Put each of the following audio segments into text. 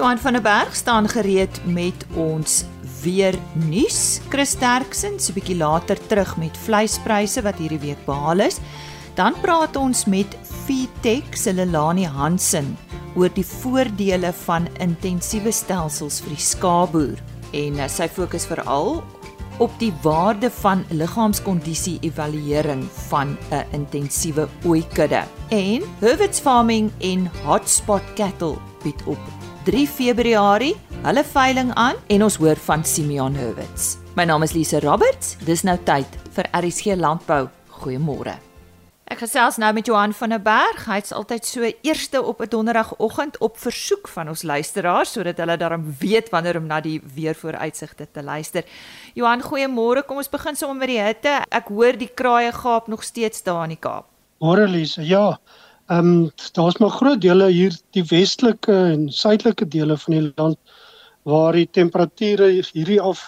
Johan van der Berg staan gereed met ons weer nuus. Chris Terksen so 'n bietjie later terug met vleispryse wat hierdie week behaal is. Dan praat ons met Fitech se Lelani Hansen oor die voordele van intensiewe stelsels vir die skaapboer en uh, sy fokus veral op die waarde van liggaamskondisie evaluering van 'n intensiewe ooikudde. En Herwitz Farming en Hotspot Cattle bied op 3 Februarie hulle veiling aan en ons hoor van Simeon Herwitz. My naam is Lise Roberts. Dis nou tyd vir RSG Landbou. Goeiemôre. Ek gesels nou met Johan van der Berg. Hy's altyd so eerste op 'n donderdagoggend op versoek van ons luisteraars sodat hulle daarom weet wanneer om na die weervooruitsigte te luister. Johan, goeiemôre. Kom ons begin sommer met die hitte. Ek hoor die kraaie gaap nog steeds daar in die Kaap. Môre Lise. Ja. Ehm um, daar's maar groot dele hier die westelike en suidelike dele van die land waar die temperature hierdie af,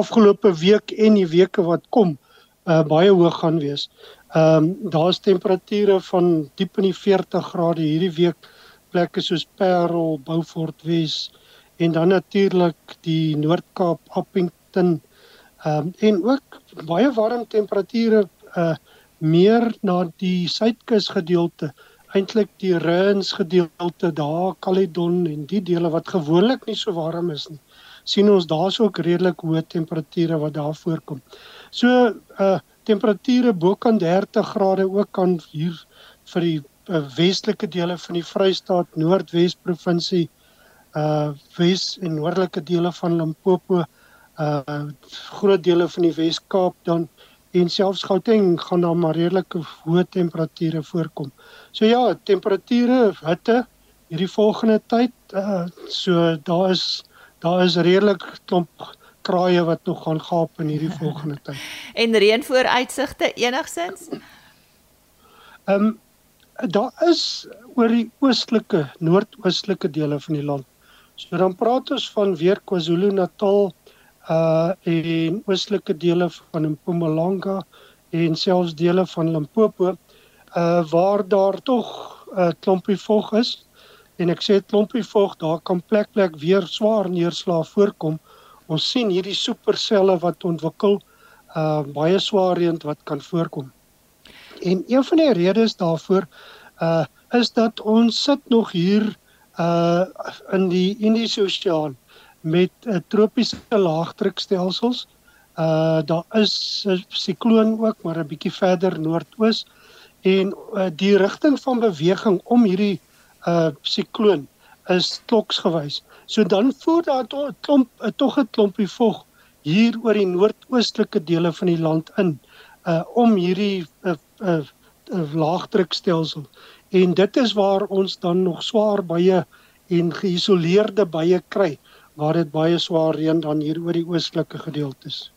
afgelope week en die weke wat kom uh, baie hoog gaan wees. Ehm um, daar's temperature van diep in die 40 grade hierdie week plekke soos Parel, Beaufort Wes en dan natuurlik die Noord-Kaap, Appington. Ehm um, en ook baie warm temperature uh meer na die suidkus gedeelte, eintlik die Rens gedeelte daar, Caledon en die dele wat gewoonlik nie so warm is nie. sien ons daar's ook redelik hoë temperature wat daar voorkom. So uh temperature bo kan 30 grade ook kan hier vir die uh, westelike dele van die Vrystaat, Noordwes provinsie, uh Wes en noordelike dele van Limpopo, uh groot dele van die Wes-Kaap dan en selfs Gauteng gaan daar maar redelike hoë temperature voorkom. So ja, temperature hitte hierdie volgende tyd uh so daar is daar is redelik klomp kraaie wat nog gaan gaap in hierdie volgende tyd. en reënvooruitsigte enigsins? Ehm um, daar is oor die oostelike, noordoostelike dele van die land. So dan praat ons van weer KwaZulu-Natal uh en oostelike dele van Mpumalanga en selfs dele van Limpopo uh waar daar tog 'n uh, klompie vog is. En ek sê klompie vog daar kan plek plek weer swaar neerslae voorkom. Ons sien hierdie superselle wat ontwikkel uh baie swaar reën wat kan voorkom. En een van die redes daarvoor uh is dat ons sit nog hier uh in die Indiese Oseaan met uh, tropiese laagdrukstelsels. Uh daar is 'n sikloon ook maar 'n bietjie verder noordoos en uh, die rigting van beweging om hierdie uh sikloon is kloksgewys. So dan voer daar 'n klomp eh, tog 'n klompie vog hier oor die noordoostelike dele van die land in uh om hierdie uh, uh, uh, laagdrukstelsel. En dit is waar ons dan nog swaar baie en geïsoleerde baie kry waar dit baie swaar reën dan hier oor die oostelike gedeeltes.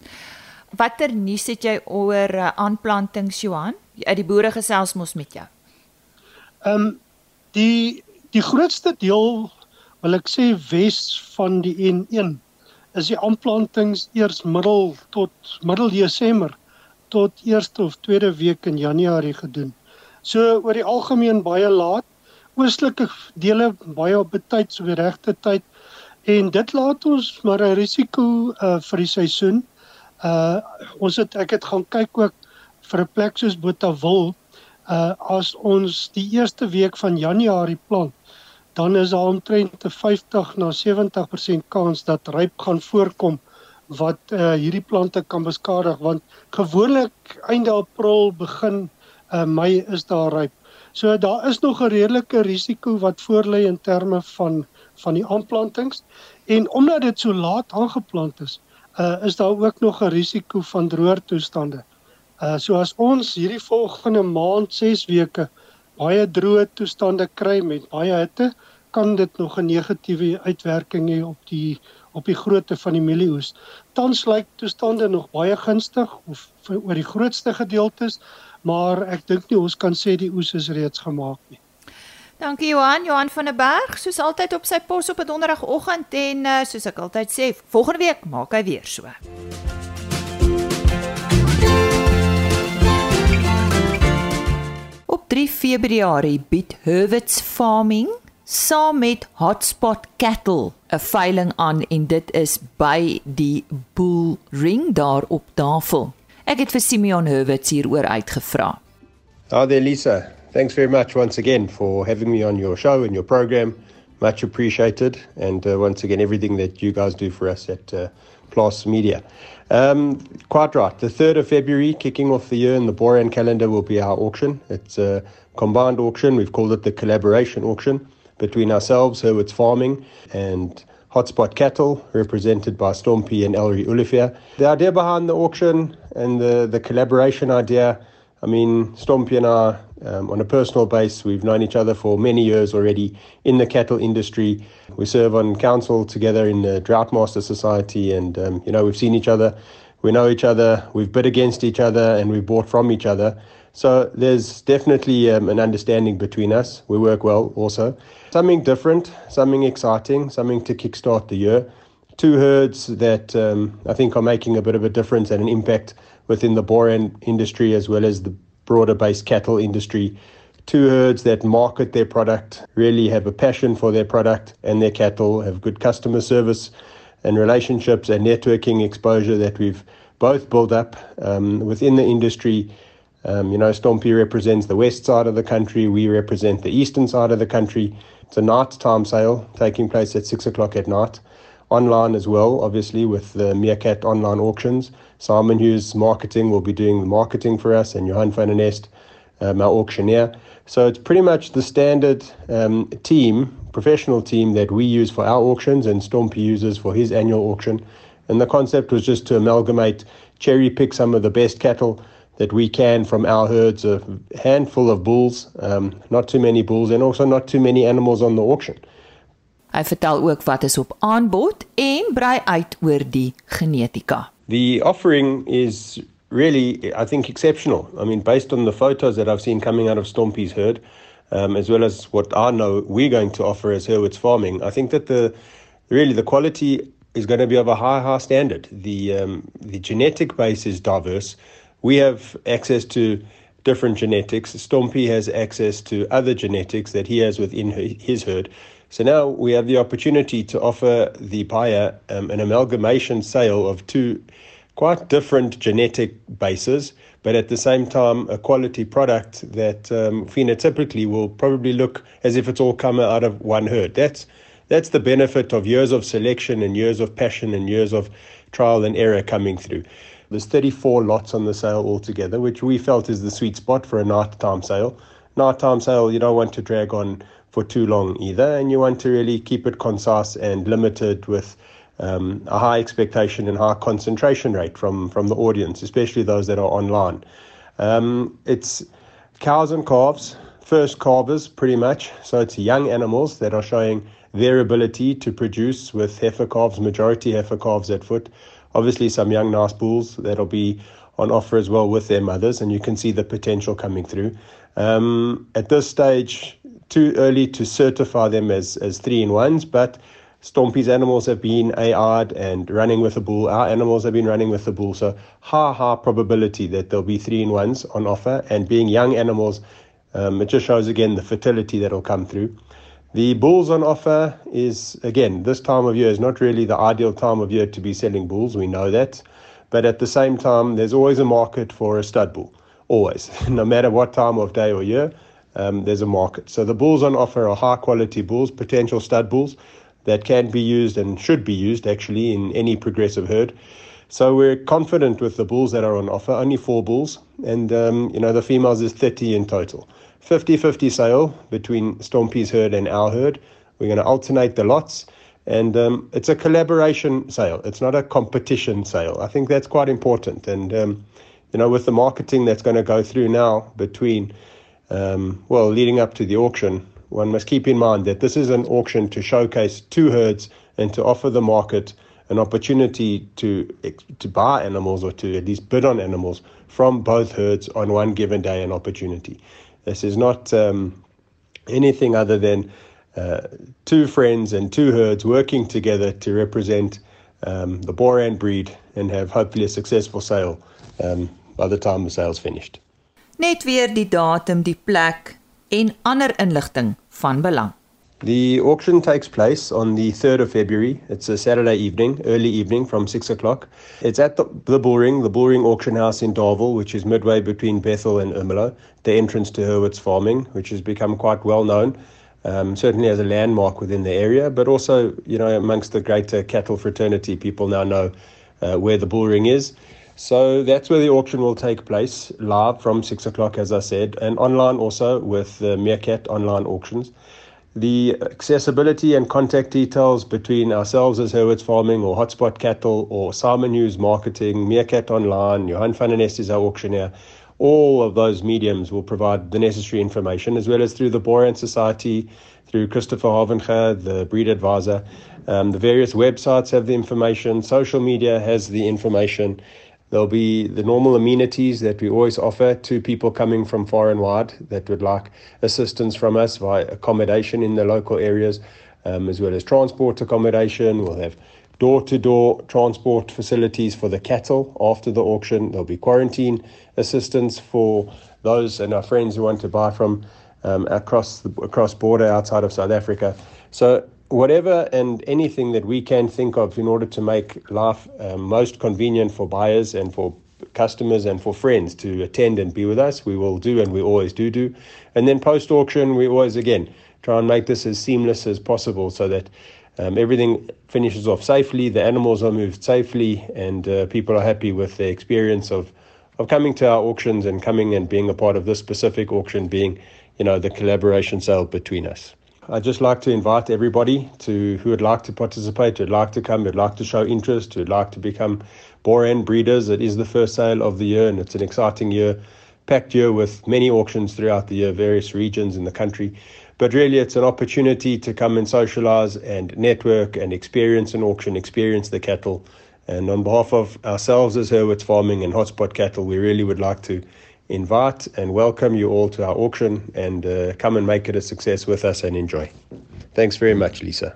Watter nuus het jy oor uh, aanplantings Johan? Uit die boere gesels mos met jou. Ehm um, die die grootste deel wil ek sê wes van die N1 is die aanplantings eers middel tot middel Desember tot eerste of tweede week in Januarie gedoen. So oor die algemeen baie laat, oostelike dele baie op betyd so die regte tyd en dit laat ons maar 'n risiko uh, vir die seisoen. Uh ons het ek het gaan kyk ook vir 'n plek soos Botawil uh as ons die eerste week van Januarie plant dan is daar omtrent 'n 50 na 70% kans dat ryp gaan voorkom wat uh, hierdie plante kan beskadig want gewoonlik einde April begin uh, Mei is daar ryp. So daar is nog 'n redelike risiko wat voorlê in terme van van die aanplantings en omdat dit so laat aangeplant is, uh, is daar ook nog 'n risiko van droër toestande. Uh so as ons hierdie volgende maand 6 weke baie droë toestande kry met baie hitte, kan dit nog 'n negatiewe uitwerking hê op die op die grootte van die mielieoes. Tans lyk toestande nog baie gunstig of oor die grootste gedeeltes, maar ek dink nie ons kan sê die oes is reeds gemaak nie. Dankie Johan, Johan van der Berg, soos altyd op sy pos op 'n donderdagoggend en uh, soos ek altyd sê, volgende week maak hy weer so. Op 3 Februarie bied Herwitz Farming saam met Hotspot Cattle 'n veiling aan en dit is by die Bull Ring daar op tafel. Ek het vir Simeon Hurwitz hieroor uitgevra. There Lisa. Thanks very much once again for having me on your show and your program. Much appreciated and uh, once again everything that you guys do for us at uh, Plus Media. Um, quite right. The 3rd of February, kicking off the year in the Boran calendar, will be our auction. It's a combined auction. We've called it the collaboration auction between ourselves, Herwitz Farming, and Hotspot Cattle, represented by Stompy and Ellery Ulifia. The idea behind the auction and the, the collaboration idea, I mean, Stompy and I, um, on a personal base, we've known each other for many years already in the cattle industry. We serve on council together in the Droughtmaster Society, and, um, you know, we've seen each other, we know each other, we've bid against each other, and we've bought from each other. So there's definitely um, an understanding between us. We work well also. Something different, something exciting, something to kickstart the year. Two herds that um, I think are making a bit of a difference and an impact within the boran industry as well as the broader based cattle industry. Two herds that market their product, really have a passion for their product and their cattle, have good customer service and relationships and networking exposure that we've both built up um, within the industry um, you know, Stompy represents the west side of the country. We represent the eastern side of the country. It's a night time sale taking place at six o'clock at night. Online as well, obviously, with the Meerkat online auctions. Simon Hughes Marketing will be doing the marketing for us, and Johan van der Nest, um, our auctioneer. So it's pretty much the standard um, team, professional team that we use for our auctions and Stompy uses for his annual auction. And the concept was just to amalgamate, cherry pick some of the best cattle that we can from our herds a handful of bulls, um, not too many bulls, and also not too many animals on the auction. Hy vertel ook wat is op aanbod en brei uit oor die genetika. The offering is really, I think, exceptional. I mean, based on the photos that I've seen coming out of Stompy's herd, um, as well as what I know we're going to offer as Herwitz Farming, I think that the really the quality is going to be of a high, high standard. The um, the genetic base is diverse. we have access to different genetics. Stompy has access to other genetics that he has within his herd. So now we have the opportunity to offer the buyer um, an amalgamation sale of two quite different genetic bases, but at the same time, a quality product that um, phenotypically will probably look as if it's all come out of one herd. That's that's the benefit of years of selection and years of passion and years of trial and error coming through. There's 34 lots on the sale altogether, which we felt is the sweet spot for a nighttime sale. Nighttime sale, you don't want to drag on for too long either, and you want to really keep it concise and limited with um, a high expectation and high concentration rate from, from the audience, especially those that are online. Um, it's cows and calves, first calvers pretty much. So it's young animals that are showing their ability to produce with heifer calves, majority heifer calves at foot. Obviously, some young nice bulls that'll be on offer as well with their mothers, and you can see the potential coming through. Um, at this stage, too early to certify them as, as three in ones, but Stompy's animals have been AR'd and running with the bull. Our animals have been running with the bull. So, high, high probability that there'll be three in ones on offer. And being young animals, um, it just shows again the fertility that'll come through. The bulls on offer is, again, this time of year is not really the ideal time of year to be selling bulls. We know that. But at the same time, there's always a market for a stud bull. Always. no matter what time of day or year, um, there's a market. So the bulls on offer are high quality bulls, potential stud bulls that can be used and should be used actually in any progressive herd. So we're confident with the bulls that are on offer, only four bulls, and um, you know the females is 30 in total. 50 50 sale between Stompy's herd and our herd. We're going to alternate the lots. And um, it's a collaboration sale. It's not a competition sale. I think that's quite important. And, um, you know, with the marketing that's going to go through now between, um, well, leading up to the auction, one must keep in mind that this is an auction to showcase two herds and to offer the market an opportunity to to buy animals or to at least bid on animals from both herds on one given day an opportunity. This is not um, anything other than uh, two friends and two herds working together to represent um, the Boran breed and have hopefully a successful sale um, by the time the sale's finished. Net weer die datum, die plek en ander inligting van belang. The auction takes place on the 3rd of February. It's a Saturday evening, early evening from 6 o'clock. It's at the, the Bullring, the Bullring Auction House in Darvel, which is midway between Bethel and Ermelo, the entrance to Hurwitz Farming, which has become quite well known, um, certainly as a landmark within the area, but also, you know, amongst the greater cattle fraternity, people now know uh, where the Bullring is. So that's where the auction will take place, live from 6 o'clock, as I said, and online also with the Meerkat online auctions. the accessibility and contact details between ourselves as Hurwitz Farming or Hotspot Cattle or Simon News Marketing, Meerkat Online, Johan van den is our auctioneer. All of those mediums will provide the necessary information, as well as through the Boran Society, through Christopher Havenga, the breed advisor. Um, the various websites have the information, social media has the information. There'll be the normal amenities that we always offer to people coming from far and wide that would like assistance from us via accommodation in the local areas, um, as well as transport accommodation. We'll have door to door transport facilities for the cattle after the auction. There'll be quarantine assistance for those and our friends who want to buy from um, across the across border outside of South Africa. So whatever and anything that we can think of in order to make life uh, most convenient for buyers and for customers and for friends to attend and be with us, we will do and we always do do. And then post auction, we always again try and make this as seamless as possible so that um, everything finishes off safely, the animals are moved safely, and uh, people are happy with the experience of of coming to our auctions and coming and being a part of this specific auction, being you know the collaboration sale between us. I'd just like to invite everybody to who would like to participate, who'd like to come, who'd like to show interest, who'd like to become Boran breeders. It is the first sale of the year, and it's an exciting year, packed year with many auctions throughout the year, various regions in the country. But really, it's an opportunity to come and socialize and network and experience an auction, experience the cattle. And on behalf of ourselves as Hurwitz Farming and Hotspot Cattle, we really would like to invite and welcome you all to our auction and uh, come and make it a success with us and enjoy. Thanks very much, Lisa.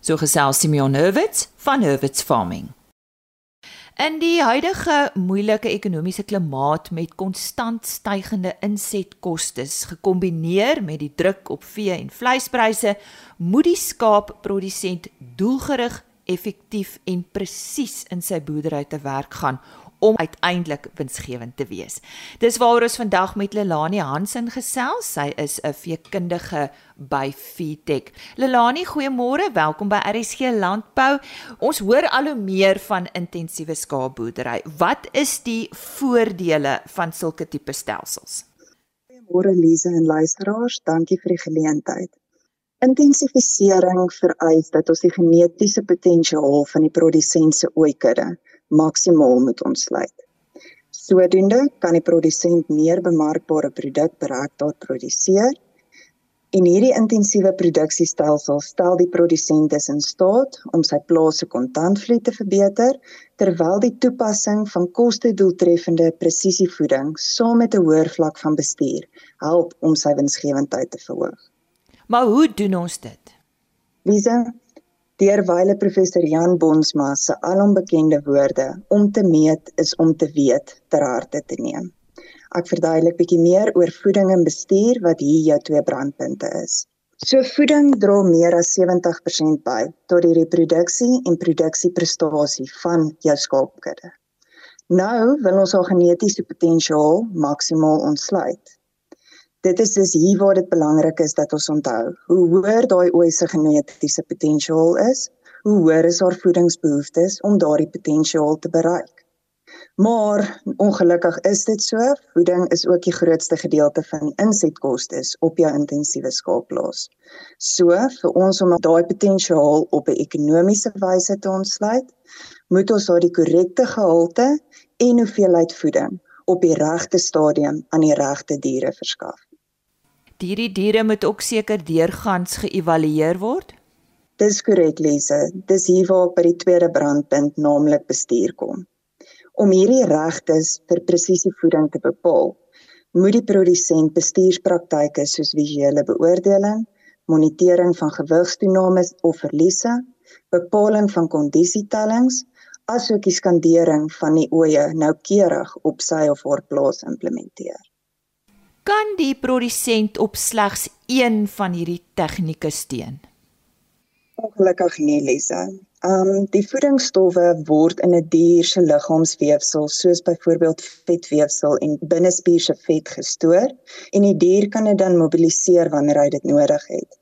So gesels Simeon Hurwitz van Hurwitz Farming. In die huidige moeilike ekonomiese klimaat met konstant stygende insetkoste gekombineer met die druk op vee en vleispryse, moet die skaapprodusent doelgerig, effektief en presies in sy boerdery te werk gaan om uiteindelik winsgewend te wees. Dis waaroor ons vandag met Lelani Hansen gesels. Sy is 'n veekundige by Feedtech. Lelani, goeiemôre. Welkom by RSG Landbou. Ons hoor al hoe meer van intensiewe skaapboerdery. Wat is die voordele van sulke tipe stelsels? Goeiemôre Lise en luisteraars. Dankie vir die geleentheid. Intensifisering vereis dat ons die genetiese potensiaal van die produsent se ooikudde maksimaal moet ontsluit. Sodoende kan die produsent meer bemarkbare produk per hektaar produseer. En hierdie intensiewe produksiestelsel stel die produsent in staat om sy plaas se kontantvloei te verbeter terwyl die toepassing van koste-doeltreffende presisievoeding saam met 'n hoër vlak van bestuur help om sy winsgewendheid te verhoog. Maar hoe doen ons dit? Lisa, deur wyle professor Jan Bonsma se alombekende woorde om te meet is om te weet ter harte te neem. Ek verduidelik bietjie meer oor voeding en bestuur wat hier jou twee brandpunte is. So voeding dra meer as 70% by tot die reproduksie en produksieprestasie van jou skaapkudde. Nou wil ons al genetiese potensiaal maksimaal ontsluit. Dit is dus hier waar dit belangrik is dat ons onthou. Hoe hoër daai ooi se genetiese potensiaal is, hoe hoër is haar voedingsbehoeftes om daardie potensiaal te bereik. Maar ongelukkig is dit so, voeding is ook die grootste gedeelte van insetkoste op jou intensiewe skaapplaas. So, vir ons om daai potensiaal op 'n ekonomiese wyse te ontsluit, moet ons daardie korrekte gehalte en hoeveelheid voeding op die regte stadium aan die regte diere verskaf. Hierdie diere moet ook seker deurgangs geëvalueer word. Dis korrek, Lise. Dis hier waar by die tweede brandpunt, naamlik bestuur kom. Om hierdie regtes vir presisievoeding te bepaal, moet die produsent bestuurspraktyke soos visuele beoordeling, monitering van gewigstoename of verliese, bepaling van kondisietellings, asook die skandering van die oeye noukeurig op sy of haar plaas implementeer. Kan die produsent op slegs een van hierdie tegnieke steun? Ongelukkig nie, Lisa. Um die voedingsstowwe word in 'n dier se liggaamsweefsel soos byvoorbeeld vetweefsel en binnespieër se vet gestoor en die dier kan dit dan mobiliseer wanneer hy dit nodig het.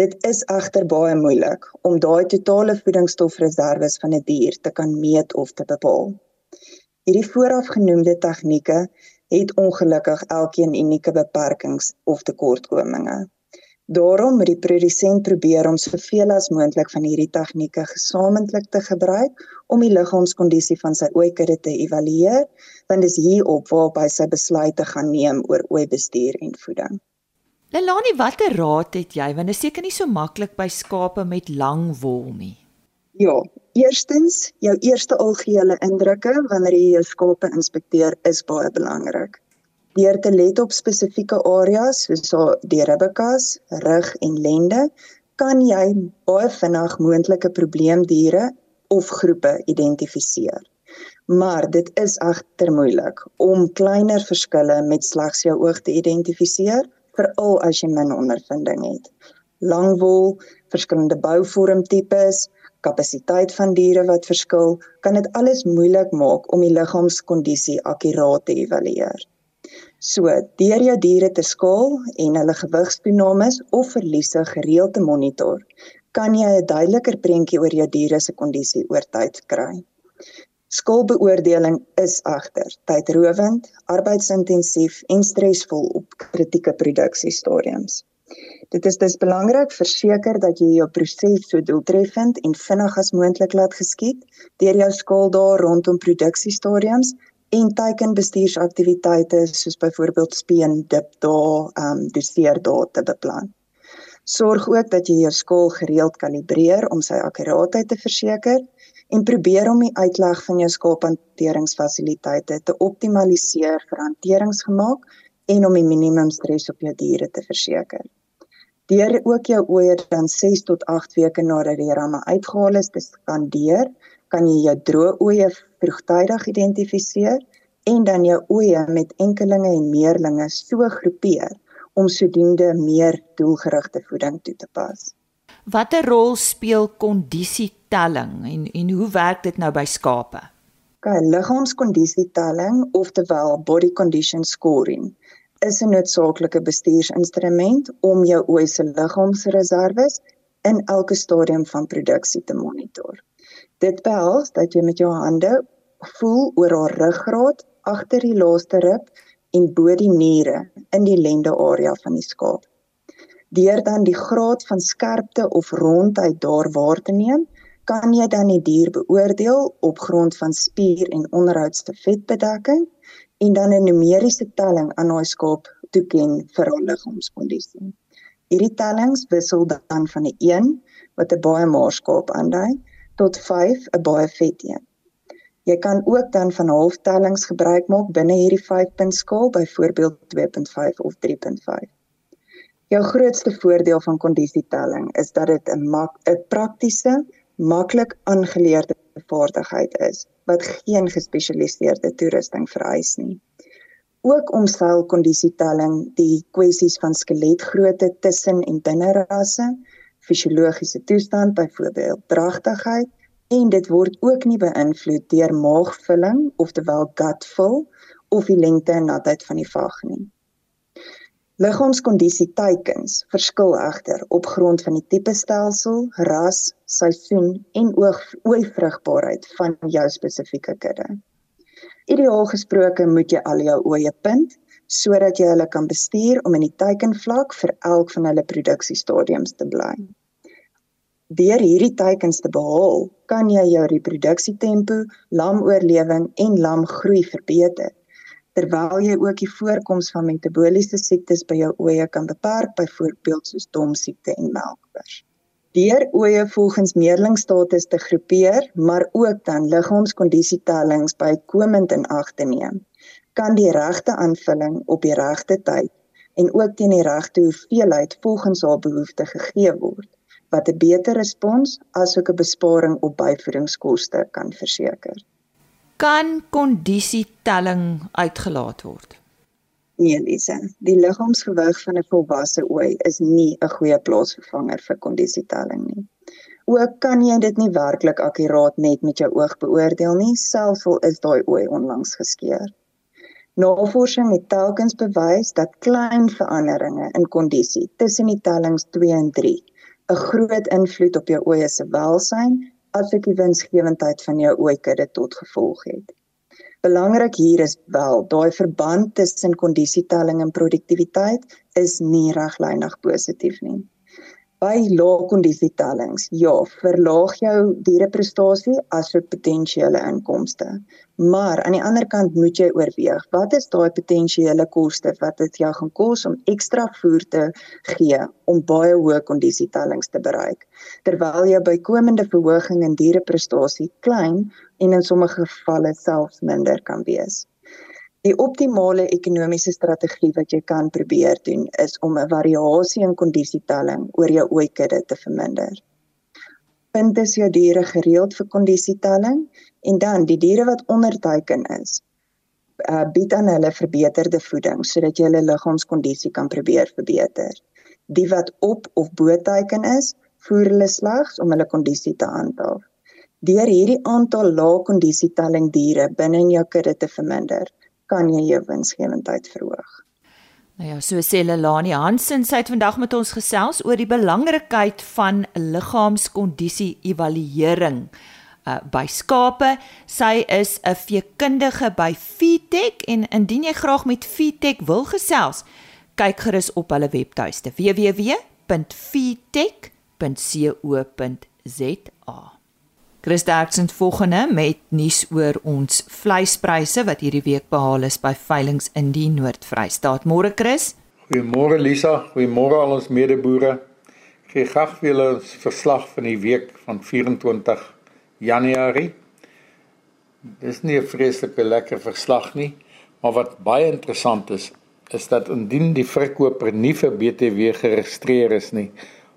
Dit is egter baie moeilik om daai totale voedingsstofreserwes van 'n die dier te kan meet of te bepaal. Hierdie voorafgenoemde tegnieke het ongelukkig elkeen unieke beperkings of tekortkominge. Daarom moet die produsent probeer om soveel as moontlik van hierdie tegnieke gesamentlik te gebruik om die liggaamskondisie van sy ooikudde te evalueer, want dis hierop waarop hy sy besluite gaan neem oor ooibestuur en voeding. Lelani, watter raad het jy want dit is seker nie so maklik by skape met lang wol nie. Ja, eerstens, jou eerste algehele indrukke wanneer jy jou skape inspekteer is baie belangrik deur te let op spesifieke areas soos die ribbekas, rug en lende, kan jy baie vinnig moontlike probleemdiere of groepe identifiseer. Maar dit is egter moeilik om kleiner verskille met slegs jou oog te identifiseer, veral as jy min ondervinding het. Langwol, verskillende bouvormtipes, kapasiteit van diere wat verskil, kan dit alles moeilik maak om die liggaamskondisie akkuraat te evalueer. So, deur jou diere te skaal en hulle gewigstoenames of verliese gereeld te monitor, kan jy 'n duideliker prentjie oor jou diere se kondisie oor tyd kry. Skoolbeoordeling is egter tydrowend, arbeidsintensief en stresvol op kritieke produksiestadiums. Dit is dus belangrik verseker dat jy jou proses so doeltreffend en vinnig as moontlik laat geskied deur jou skaal daar rondom produksiestadiums en teikenbestuursaktiwiteite soos byvoorbeeld speen dip daar ehm um, doseer daar te beplan. Sorg ook dat jy jou skaal gereeld kalibreer om sy akkuraatheid te verseker en probeer om die uitleg van jou skaaphanteringsfasiliteite te optimaliseer vir hanteringsgemaak en om die minimum stres op jou diere te verseker. Deur ook jou oeye dan 6 tot 8 weke nadat die ramme uitgehaal is te skandeer, kan jy jou droë oeye vroegtydig identifiseer en dan jou oeye met enkelinge en meerlinge so groepeer om sodoende meer doelgerigte voeding toe te pas. Watter rol speel kondisietelling en en hoe werk dit nou by skape? Kyk, liggaamskondisietelling, oftewel body condition scoring, is 'n noodsaaklike bestuursinstrument om jou ooi se liggaamsreserwes in elke stadium van produksie te monitor. Dit behels dat jy met jou hande voel oor haar ruggraat, agter die laaste rib en bo die niere in die lende area van die skaap. Deur dan die graad van skerpte of rondheid daar waar te neem, kan jy dan die dier beoordeel op grond van spier en onderhoudste vetbedekking en dan 'n numeriese telling aan daai skaap toeken vir hul liggaamskondisie. Hierdie tellings wissel dan van 'n 1 wat 'n baie maar skaap aandui tot 5 'n baie vet een. Jy kan ook dan van halftellings gebruik maak binne hierdie 5-punt skaal, byvoorbeeld 2.5 of 3.5. Jou grootste voordeel van kondisietelling is dat dit 'n 'n praktiese, maklik aangeleerde vaardigheid is wat geen gespesialiseerde toerusting vereis nie. Ook omseil kondisietelling die kwessies van skeletgrootte tussen en binne rasse fisiologiese toestand, byvoorbeeld dragtigheid, en dit word ook nie beïnvloed deur maagvulling, oftewel gut fill, of die lengte en natheid van die vag nie. Liggaamskondisie teikens verskil egter op grond van die tipe stelsel, ras, seisoen en ooi vrugbaarheid van jou spesifieke kudde. Ideaal gesproke moet jy al jou ooe punt sodat jy hulle kan bestuur om in die teikenvlak vir elk van hulle produksiestadiums te bly. Deur hierdie teikens te behaal, kan jy jou reproduksietempo, lamoorlewing en lamgroei verbeter. Terwyl jy ook die voorkoms van metabooliese siektes by jou ooe kan beperk, byvoorbeeld soos domsiekte en melkpers. Deur ooe volgens meerlingstatus te groepeer, maar ook dan liggaamskondisietellings bykomend in ag te neem, kan die regte aanvulling op die regte tyd en ook teen die regte hoeveelheid volgens haar behoeftes gegee word wat 'n beter respons asook 'n besparing op byvoedingskoste kan verseker. Kan kondisietelling uitgelaat word? Nee, Lise. Die liggaamsgewig van 'n volwasse ooi is nie 'n goeie plaasvervanger vir kondisietelling nie. Ook kan jy dit nie werklik akkuraat net met jou oog beoordeel nie, selfs al is daai ooi onlangs geskeur. Navorsing het telkens bewys dat klein veranderinge in kondisie tussen die tellings 2 en 3 'n groot invloed op jou oë se welsyn asook die winsgewendheid van jou ooikudde tot gevolg het. Belangrik hier is wel daai verband tussen kondisietelling en produktiwiteit is nie reglynig positief nie by lae kondisietellings, ja, verlaag jou diereprestasie asook potensiële inkomste. Maar aan die ander kant moet jy oorweeg, wat is daai potensiële koste wat dit jou gaan kos om ekstra voer te gee om baie hoë kondisietellings te bereik, terwyl jou bykomende verhoging in diereprestasie klein en in sommige gevalle selfs minder kan wees. Die optimale ekonomiese strategie wat jy kan probeer doen is om 'n variasie in kondisietelling oor jou ooikudde te verminder. Punt is jou diere gereeld vir kondisietelling en dan die diere wat onderteiken is, uh, bied aan hulle verbeterde voeding sodat jy hulle liggaamskondisie kan probeer verbeter. Die wat op of bo teiken is, voer hulle slegs om hulle kondisie te handhaaf. Deur hierdie aantal lae kondisietelling diere binne in jou kudde te verminder, kan jy jou winsgewendheid verhoog. Nou ja, so sê Lelani Hansen, sy het vandag met ons gesels oor die belangrikheid van liggaamskondisie evaluering uh, by skape. Sy is 'n veekundige by Feedtech en indien jy graag met Feedtech wil gesels, kyk gerus op hulle webtuiste www.feedtech.co.za. Chris Derksen volgende met nuus oor ons vleispryse wat hierdie week behaal is by veilinge in die Noord-Vrystaat. Môre Chris. Goeiemôre Lisa, goeiemôre al ons medeboere. Ek gee graag vir julle ons verslag van die week van 24 Januarie. Dis nie 'n vreeslike lekker verslag nie, maar wat baie interessant is, is dat indien die verkoper nie vir BTW geregistreer is nie,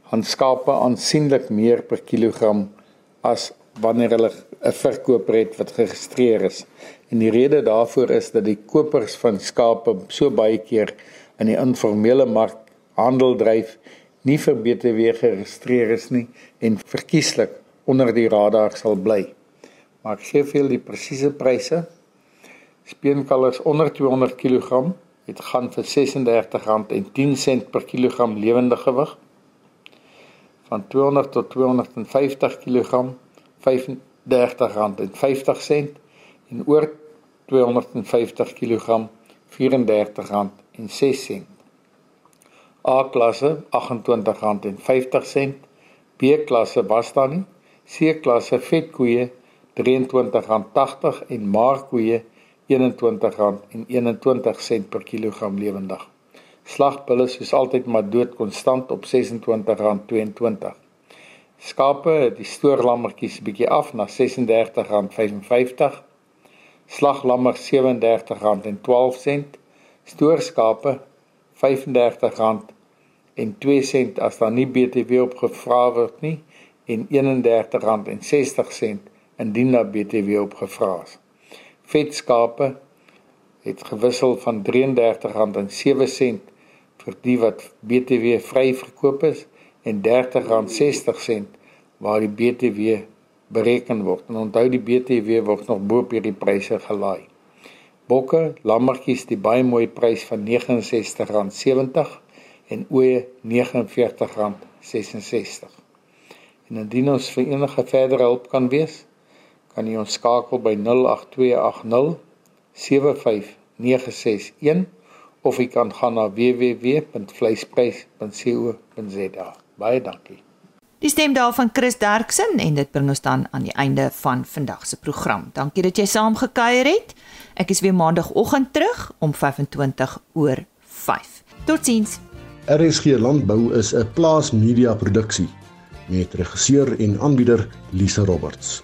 gaan skape aansienlik meer per kilogram as wanneer hulle 'n verkoper het wat geregistreer is. En die rede daarvoor is dat die kopers van skape so baie keer in die informele mark handel dryf, nie vir BTW geregistreer is nie en verkieslik onder die radar sal bly. Maar ek gee vir julle die presiese pryse. Speenkalvers onder 200 kg het gaan vir R36.10 per kilogram lewende gewig. Van 200 tot 250 kg R35.50 en oor 250 kg R34.06. A klasse R28.50, B klasse was daar nie, C klasse vetkoeie R23.80 en maarkoeie R21.21 per kilogram lewendig. Slagbulle soos altyd maar dood konstant op R26.22. Skape die stoorlammetjies bietjie af na R36.55. Slaglammer R37.12. Stoorskape R35.02 as daar nie BTW op gevra word nie en R31.60 indien daar BTW op gevra is. Vetskape het gewissel van R33.07 vir die wat BTW vry verkoop is en R30.60 waar die BTW bereken word. En onthou die BTW word nog bo op hierdie pryse gelaai. Bokke, lammetjies die baie mooi prys van R69.70 en ooe R49.66. En indien ons vir enige verdere hulp kan wees, kan jy ons skakel by 08280 75961 of jy kan gaan na www.vleisprys.co.za. Baie dankie. Die stem daarvan Chris Derksen en dit bring ons dan aan die einde van vandag se program. Dankie dat jy saam gekuier het. Ek is weer maandagooggend terug om 25 oor 5. Totsiens. RSG Landbou is 'n plaas media produksie met regisseur en aanbieder Lisa Roberts.